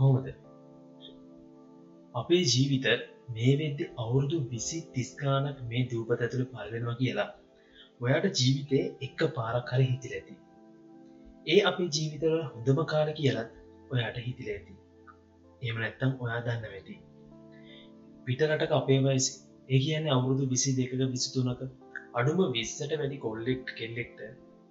කෝමද අපේ ජීවිත මේ වෙද්දි අවුරුදු විසි තිස්කානක් මේ දූපත ඇතුළ පල්වෙනවා කියලා ඔයාට ජීවිතය එක්ක පාරක් හරි හිතිල ඇති. ඒ අපේ ජීවිතවල හොඳම කාල කියලත් ඔයාට හිතිල ඇති. එම නැත්තම් ඔයා දන්න වෙති. පිටරටක අපේ වයසි ඒ කියන්නේ අවුරුදු විසි දෙකක විසිතුනක අඩුම විස්සට වැඩි කොල්ලෙක්් කෙල්ලෙක්ට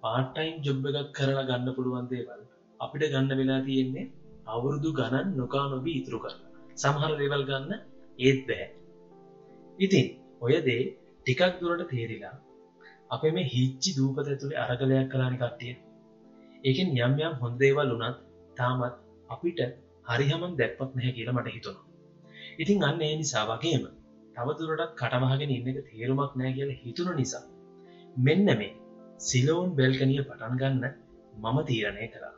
පාටයිම් ජොබ් එකක් කරලා ගන්න පුළුවන් දේවල් අපිට ගන්න වෙලා තියෙන්නේ අවුරුදු ගණන් නොකා නොබී ඉතුරු කරලා සමහර දේවල් ගන්න ඒත් බෑ. ඉතින් ඔය දේ ටිකක් දුරට තේරිලා අප මේ හිච්චි දූපත ඇතුළේ අරගලයක් කලානි කට්ටිය. ඒකෙන් යම් යම් හොඳ දේවල් වනත් තාමත් අපිට හරිහමන් දැක්පත් නැහැ කියලා මට හිතුණු. ඉතින් අන්න ඒ නිසා වගේම තවදුරටත් කටවාගෙන ඉන්න එක තේරුමක් නෑ කියල හිතුණු නිසා මෙන්න මේ සිලෝන් බෙල්කනිය පටන් ගන්න මම තීරණය කළා.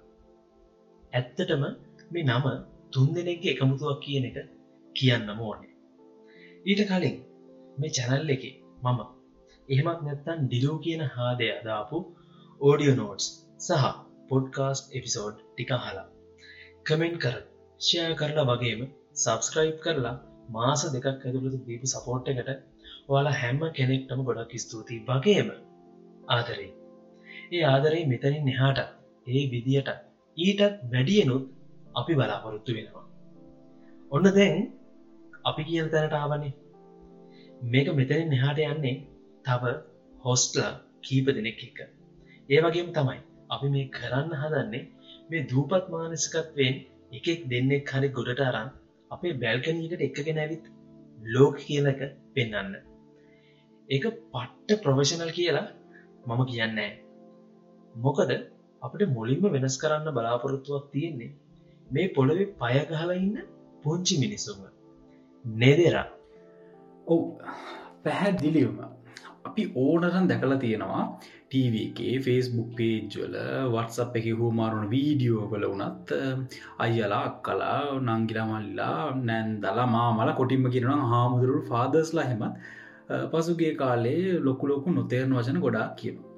ඇත්තටම මේ නම තුන් දෙනෙක්ගේ එකමුතුවක් කියන එක කියන්නම ඕනේ. ඊට කලින් මේ චැනල් එක මම එහෙමත් නැත්තන් ඩිලෝ කියන හාදය අදාපු ඕඩියෝ නෝට්ස් සහ පොඩ්කාස්ට් එපිසෝඩ් ටික හලා කමෙන්ට් කර ෂය කරලා වගේම සබස්ක්‍රයිබ් කරලා මාස දෙකක් ඇතුළතු දීපු සපෝට් එකට ඔයාලා හැම්ම කෙනෙක්ටම ගොඩක් ස්තුතියි. වගේම ආදරේ. ඒ ආදරේ මෙතනින් එහාට ඒ විදියට ඊටත් වැඩියනුත් අපි බලාපොරොත්තු වෙනවා. ඔන්න දැන් අපි කියල් තැනට ආවනේ. මේක මෙතනින් එහාට යන්නේ තව හොස්ටල කීප දෙනෙක් එක්ක. ඒ වගේම තමයි අපි මේ කරන්න හදන්නේ මේ දූපත් මානසිකත්වයෙන් එකෙක් දෙන්නෙක් හරි ගොඩට අරන් අපේ බැල්කනීකට එකගෙන ඇවිත් ලෝක කියලක පෙන්න්න ඒක පට්ට ප්‍රොෆෙෂනල් කියලා මම කියන්නෑ මොකද අපට මුලින්ම වෙනස් කරන්න බලාපොරොත්තුවක් තියෙන්නේ මේ පොළොවෙ පයගහලා ඉන්න පුංචි මිනිස්සුම. නෙදෙරා. ඔව්. පැහැදිලිවම අපි ඕනරන් දැකලා තියෙනවා ටව එකේ ෆෙස්බුක් පේජ්වල වත්සප් එක හූමාරුණ වීඩියෝ කළ වනත් අයියලා අක්කලා නංගිරමල්ලා නැන්දලා මාමල කොටින්ම කිරෙන හාමුදුරු ෆාදස්ලා හෙමත් පසුගේ කාලේ ලොකු ලොකු නොතේරන වචන ගොඩා කියනවා.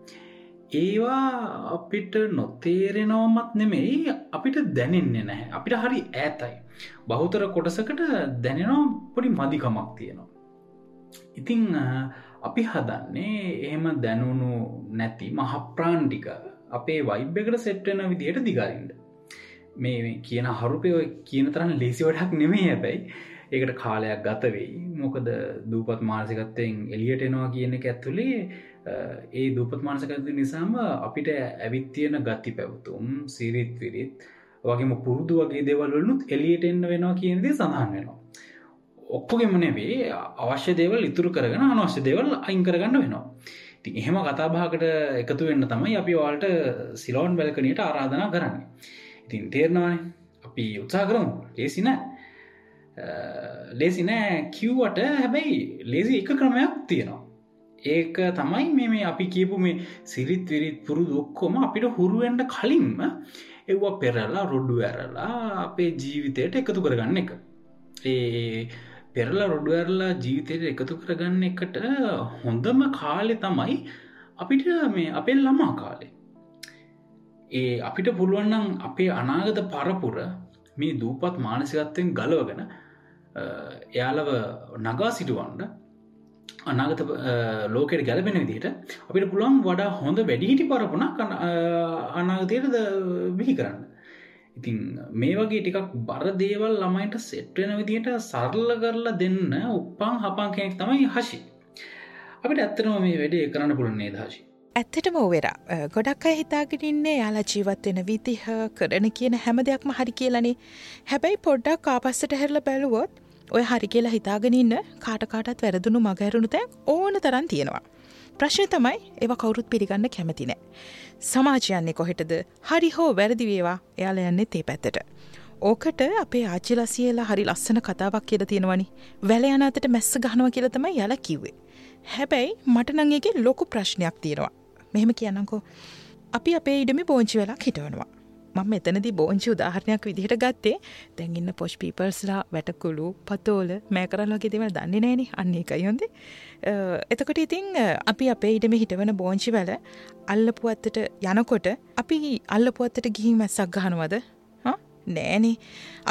ඒවා අපිට නොතේරෙනවමත් නෙමෙයි අපිට දැනෙන්නේ නැහැ. අපිට හරි ඇතයි බහුතර කොටසකට දැනෙනවා පොඩි මදිකමක් තියෙනවා. ඉතිං අපි හදන්නේ එහෙම දැනුණු නැති මහප්‍රාන්්ටික අපේ වයිබ් එකට සෙට්ටන විදියට දිගරින්ට මේ කියන හරුපය කියන තරන්න ලේසි වඩක් නෙමේ හැබැයි. ඒකට කාලයක් ගතවෙයි මොකද දූපත් මානසිකත්තයෙන් එලියට එනවා කියන එක ඇත්තුලේ ඒ දූපත් මානසකත නිසාම අපිට ඇවිත්තියන ගති පැවතුම් සිරිත් විරිත් වගේම පුරුදු වගේ දෙවල්ලනුත් එලියට එන්න වෙනවා කියනදේ සඳහන් වෙනවා. ඔක්කොගෙම නෙවේ අවශ්‍ය දේවල් ඉතුරු කරගෙන අනවශ්‍ය දේවල් අයින් කරගන්න වෙනවා. ති එහෙම කතාභාකට එකතු වෙන්න තමයි අපි වාල්ට සිලෝන් බැලකනයට ආරාධනා කරන්න. ඉතින් තේරනවාන අපි උත්සා කරමු. ලේසි නෑ. ලේසි නෑ කිව්වට හැබැයි ලේසි එක ක්‍රමයක් තියෙනවා. ඒක තමයි මේ මේ අපි කියපු මේ සිරිත් විරිත් පුරුදු ඔක්කොම අපිට හුරුවෙන්ට කලින්ම එව්වා පෙරලා රොඩ්ඩු ඇරලා අපේ ජීවිතයට එකතු කරගන්න එක. ඒ පෙරලා රොඩුවරලා ජීවිතයට එකතු කරගන්න එකට හොඳම කාලෙ තමයි අපිට මේ අපේ ළමා කාලේ. ඒ අපිට පුළුවන්නම් අපේ අනාගත පරපුර මේ දූපත් මානසිකත්වයෙන් ගලවගෙන එයාලව නගා සිටුවන්ට අනාගත ලෝකෙට ගැලපෙන විදිට අපිට පුළුවන් වඩා හොඳ වැඩිහිටි පරපුුණක් අනාගතයට බිහි කරන්න. ඉතින් මේ වගේ ටිකක් බර දේවල් ළමයිට සෙට්වෙන විදිට සරල්ල කරලා දෙන්න උප්පං හපන් කෙනෙක් තමයි හශි අපිට ඇත්තනම මේ වැඩේ කරන්න පුළුවන්නේ දහශි ඇත්තටම ඕවෙරා ගොඩක් අය හිතාගෙනන්නේ යාලා ජීවත්වෙන විදිහ කරන කියන හැම දෙයක්ම හරි කියලනේ. හැබැයි පොඩ්ඩක් කාපස්සට හැරල බැලුවොත් ඔය හරි කියලා හිතාගෙනන්න කාටකාටත් වැරදුණු මගැරුණු තැන් ඕන තරන් තියෙනවා. ප්‍රශ්න තමයි ඒව කවුරුත් පිළිගන්න කැමතිනෑ. සමාජයන්නේ කොහෙටද හරි හෝ වැරදි වේවා එයාල යන්නේ තේ පැත්තට. ඕකට අපේ ආචිලසියලා හරි ලස්සන කතාවක් කියල තියෙනවනි වැල යනතට මැස්ස ගහනව කියලතම යල කිව්වේ. හැබැයි මටනංගේ ලොකු ප්‍රශ්නයක් තියෙනවා. මෙහෙම කියන්නකෝ අපි අපේ ඉඩමි බෝංචි වෙලා හිටවනවා. මම මෙතනදි බෝංචි උදාහරණයක් විදිහට ගත්තේ. දැන්ඉන්න පොෂ් පීපර්ස්ලා වැටකුළු පතෝල මෑකරල්ලගේ දෙවල් දන්නේ නෑන අන්නේ එකයොන්ද එතකොට ඉතිං අපි අපේ ඉඩම හිටවන බෝංචි වැල අල්ලපුවත්තට යනකොට අපි අල්ලපුවත්තට ගිහිම සක් ගහනුවද? නෑනේ.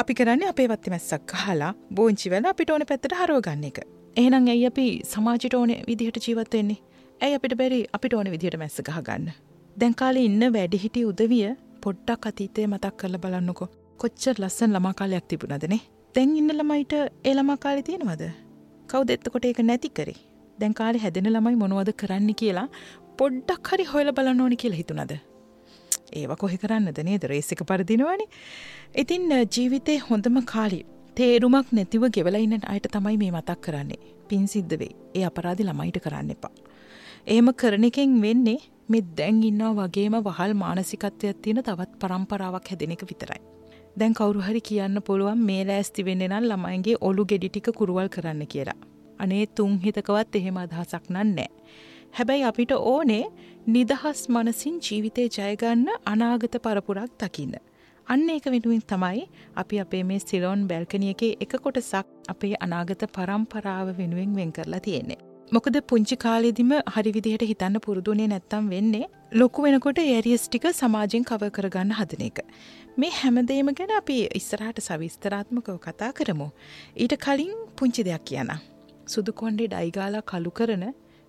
අපි කරන්නේ අපේ වත්ති මැස්සක් හලා බෝංචි වෙල අපිට ඕන පැත්තට හරෝ ගන්න එක. එහෙනම් ඇයි අපි සමාජිට ඕන විදිහට ජීවත්වෙන්නේ ඇයි අපිට බැරි අපිට ඕන විදිහට මැස්ස ගහ ගන්න දැන්කාලේ ඉන්න වැඩිහිටි උදවිය පොඩ්ඩක් අතීතය මතක් කරල බලන්නකො. කොච්චර් ලස්සන් ළමාකාලයක් තිබුණදනේ තැන් ඉන්න ළමයිට ඒ ළමාකාලි තියෙනවද? කවු දෙත්තකොට ඒක නැති කරේ? දැන්කාලි හැදෙන ළමයි මොනවද කරන්න කියලා පොඩ්ඩක් හරි හොයල බලන්න ඕනි කියලා හිතුනද ඒව කොහෙ කරන්නද නේද? රේසික පරදිනවනි. ඉතින් ජීවිතේ හොඳම කාලි තේරුමක් නැතිව ගෙවලයින්න අයට තමයි මේ මතක් කරන්නේ. පින් සිද්ධ වේ ඒ අපරාධි ළමයිට කරන්න එපා. ඒම කරන එකෙන් වෙන්නේ මෙ දැන් ඉන්නවා වගේම වහල් මානසිකත්වයක් තියෙන තවත් පරම්පරාවක් හැදෙන එක විතරයි. දැන් කවුරුහරි කියන්න පුළුවන් මේ ලෑස්ති වෙන්න නම් ළමයින්ගේ ඔලු ගෙඩිටික කුරුවල් කරන්න කියලා. අනේ තුන් හිතකවත් එහෙම අදහසක් නන්නෑ. හැබැයි අපිට ඕනේ නිදහස් මනසින් ජීවිතය ජයගන්න අනාගත පරපුරක් දකින්න. අන්න ඒක වෙනුවෙන් තමයි අපි අපේ මේ සිලෝන් බැල්කනියගේ එක කොටසක් අපේ අනාගත පරම්පරාව වෙනුවෙන් වෙන් කරලා තියෙන්නේ. මොකද පුංචි කාලෙදිම හරි විදිහට හිතන්න පුරුදුනේ නැත්තම් වෙන්නේ ලොකු වෙනකොට ඒරියස් ටික සමාජෙන් කව කරගන්න හදන එක. මේ හැමදේම ගැන අපි ඉස්සරහට සවිස්තරාත්මකව කතා කරමු. ඊට කලින් පුංචි දෙයක් කියන. සුදු කොන්්ඩේ ඩයිගාලා කළු කරන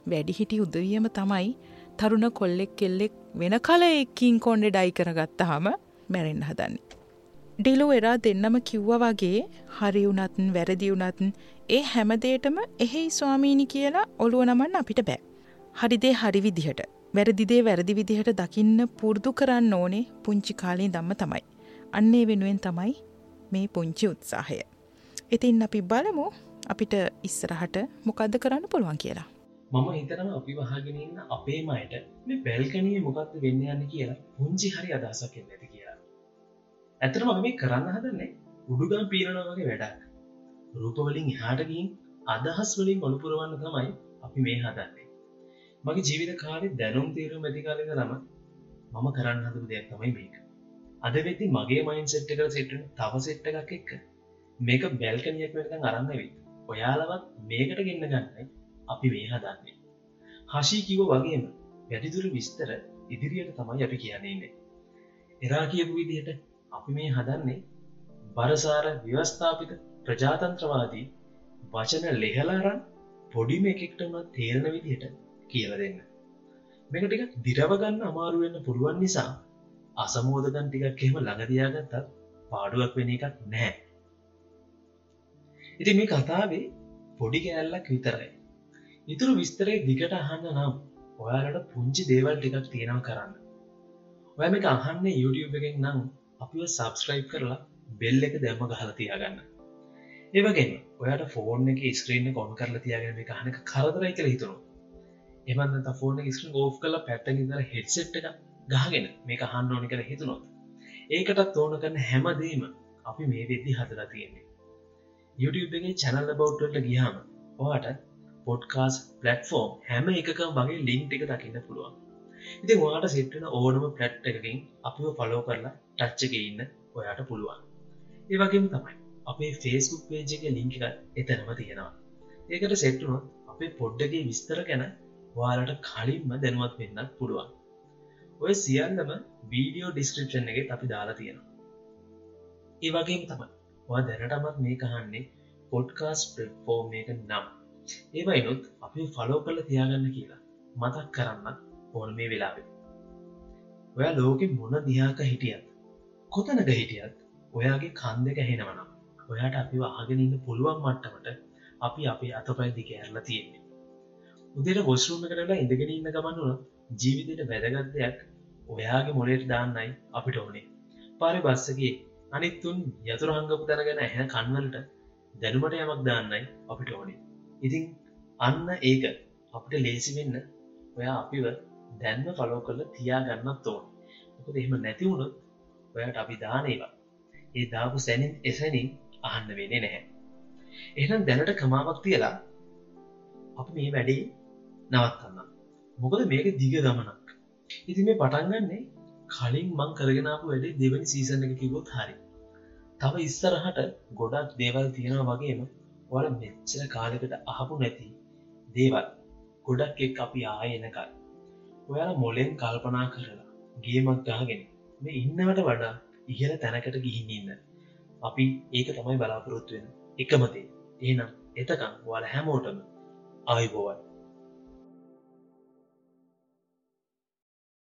වැඩිහිටි උදවියම තමයි තරුණ කොල්ලෙක් කෙල්ලෙක් වෙන කල එක්කින් කොන්්ඩෙ ඩයි කරගත්තහම මැරෙන්න්න හදන්නේ. ඩිලු එරා දෙන්නම කිව්ව වගේ හරි වුනත්න් වැරදි වුනත්න් ඒ හැමදේටම එහෙයි ස්වාමීණි කියලා ඔළුව නමන්න අපිට බෑ. හරිදේ හරි විදිහට වැරදිදේ වැරදි විදිහට දකින්න පුරුදු කරන්න ඕනේ පුංචි කාලී දම්ම තමයි. අන්නේ වෙනුවෙන් තමයි මේ පුංචි උත්සාහය. ඉතින් අපි බලමු අපිට ඉස්සරහට මොකක්ද කරන්න පුළුවන් කියලා. මම හිතනම අපි වහගෙනන්න අපේම අයට මේ බැල්කනයේ මොකක්ද වෙන්න යන්න කියලා පුංචි හරි අදහසක් නැති කියලා. ඇතරම මේ කරන්න හදන්නේ උඩුගම් පීරණවගේ වැඩක්. රූපවලින් හාටගින් අදහස් වලින් ඔළුපුරුවන්න තමයි අපි මේ හදන්නේ. මගේ ජීවිත කාලෙ දැනුම් තීරු මැතිකාලද නම මම කරන්න හදපු දෙයක් තමයි මේක. අද වෙති මගේ මයින් සෙට්ට කර සෙට්ටන තව සෙට්ට එකක් එක්ක මේක බැල්කනියක් වෙනකං අරන්නවෙත් ඔයාලවත් මේකට ගෙන්න්න ගන්නයි අපි මේ හදන්නේ. හශී කිව වගේම වැඩිදුර විස්තර ඉදිරියට තමයි අපි කියන්නේන්නේ. එරා කියපු විදිහට අපි මේ හදන්නේ බරසාර ව්‍යවස්ථාපිත ප්‍රජාතන්ත්‍රවාදී වචන ලෙහලාරන් පොඩිම එකෙක්ටම තේරණ විදිහට කියල දෙන්න. මේක ටික දිරවගන්න අමාරුවෙන්න පුළුවන් නිසා අසමෝදකන් ටිකක් එහෙම ළඟදයාගත්තත් පාඩුවක් වෙන එකක් නෑ. ඉති මේ කතාවේ පොඩි කෑල්ලක් විතරයි ඉතුරු විස්තරේ දිගට අහන්න නම් ඔයාලට පුංචි දේවල් ටිකක් තියෙනව කරන්න ඔය මේක අහන්න YouTube එකෙන් නම් අපිව සබස්ක්‍රයිබ් කරලා බෙල් එක දැම්ම ගහල තියාගන්න. ඒවගෙන ඔයාට ෆෝර්න එක ස්ක්‍රීන්න කොන් කරලා තියාගෙන මේ කහනක කරදරයි කළ හිතුණු එමන්ත ෆෝර්න ස්ක්‍රීන් ඕ් කල පැත්ත ඉදර හෙඩ්සෙට් එක ගහගෙන මේ අහන්න ඕනි කළ හිතුනොත් ඒකටත් ඕන කරන හැමදීම අපි මේ වෙද්දි හදලා තියෙන්නේ. YouTube එකගේ චැනල් බෞට්ට ගියාම ඔහට පොඩ්කාස් පලටෆෝර්ම් හැම එකකම් වගේ ලිංක් එක දකින්න පුළුවන්. ඉති වාට සිට්ටන ඕනම පලට් එකකින් අපිව ෆලෝ කරලා ටච්චක ඉන්න ඔයාට පුළුවන්. ඒවගේම තමයි අපේ ෆේස්බුක් පේජ එක ලිංක එක එතනම තියෙනවා. ඒකට සෙට්ටුනොත් අපේ පොඩ්ඩගේ විස්තර ගැන වාලට කලින්ම දැනුවත් වෙන්නත් පුළුවන්. ඔය සියල්ලම වීඩියෝ ඩිස්ක්‍රපෂන් එක අපි දාලා තියෙනවා. ඒවගේම තමයි වා දැනටමත් මේ කහන්නේ පොඩ්කාස් ප්‍රෆෝර්ම් එක නම්. ඒවයිනුත් අපි ෆලෝ කල තියාගන්න කියලා මතක් කරන්න ඕන මේ වෙලාවෙ. ඔයා ලෝකෙ මොන දිහාක හිටියත් කොතනක හිටියත් ඔයාගේ කන් දෙක හෙනවනම් ඔයාට අපි ආගෙනන්න පුළුවන් මට්ටමට අපි අපේ අතපයි දික ඇරලා තියෙන්නේ. උදේට ගොස්රුම කරලා ඉඳගෙන ඉන්න ගමන්නුන ජීවිතයට වැදගත් දෙයක් ඔයාගේ මොලේට දාන්නයි අපිට ඕනේ. පාරි බස්සගේ අනිත්තුන් යතුරහංගපු දැනගෙන ඇහැ කන්වලට දැනුමට යමක් දාන්නයි අපිට ඕනේ. ඉතින් අන්න ඒක අපට ලේසි වෙන්න ඔයා අපිව දැන්ම ෆලෝ කරල තියා ගන්නත් ඕන. මොකද එහෙම නැතිවුණොත් ඔයාට අපි දානේවා ඒ දාපු සැනින් එසැනින් අහන්න වෙන්නේ නැහැ. එහෙනම් දැනට කමාවක් තියලා අප මේ වැඩේ නවත්තන්න. මොකද මේක දිග ගමනක්. ඉති මේ පටන්ගන්නේ කලින් මං කරගෙනාපු වැඩේ දෙවනි සීසන එක කිවොත් හරි. තව ඉස්සරහට ගොඩක් දේවල් තියෙනවා වගේම වල මෙච්චර කාලෙකට අහපු නැති දේවල් ගොඩක් එක් අපි ආයනකල් ඔයාල මොලෙන් කල්පනා කරලා ගේමක් ගාගෙන මේ ඉන්නවට වඩා ඉහල තැනකට ගිහින් ඉන්න. අපි ඒක තමයි බලාපොරොත්තුවෙන් එකමතේ ඒනම් එතකම් වල හැමෝටම ආයිබෝවන්.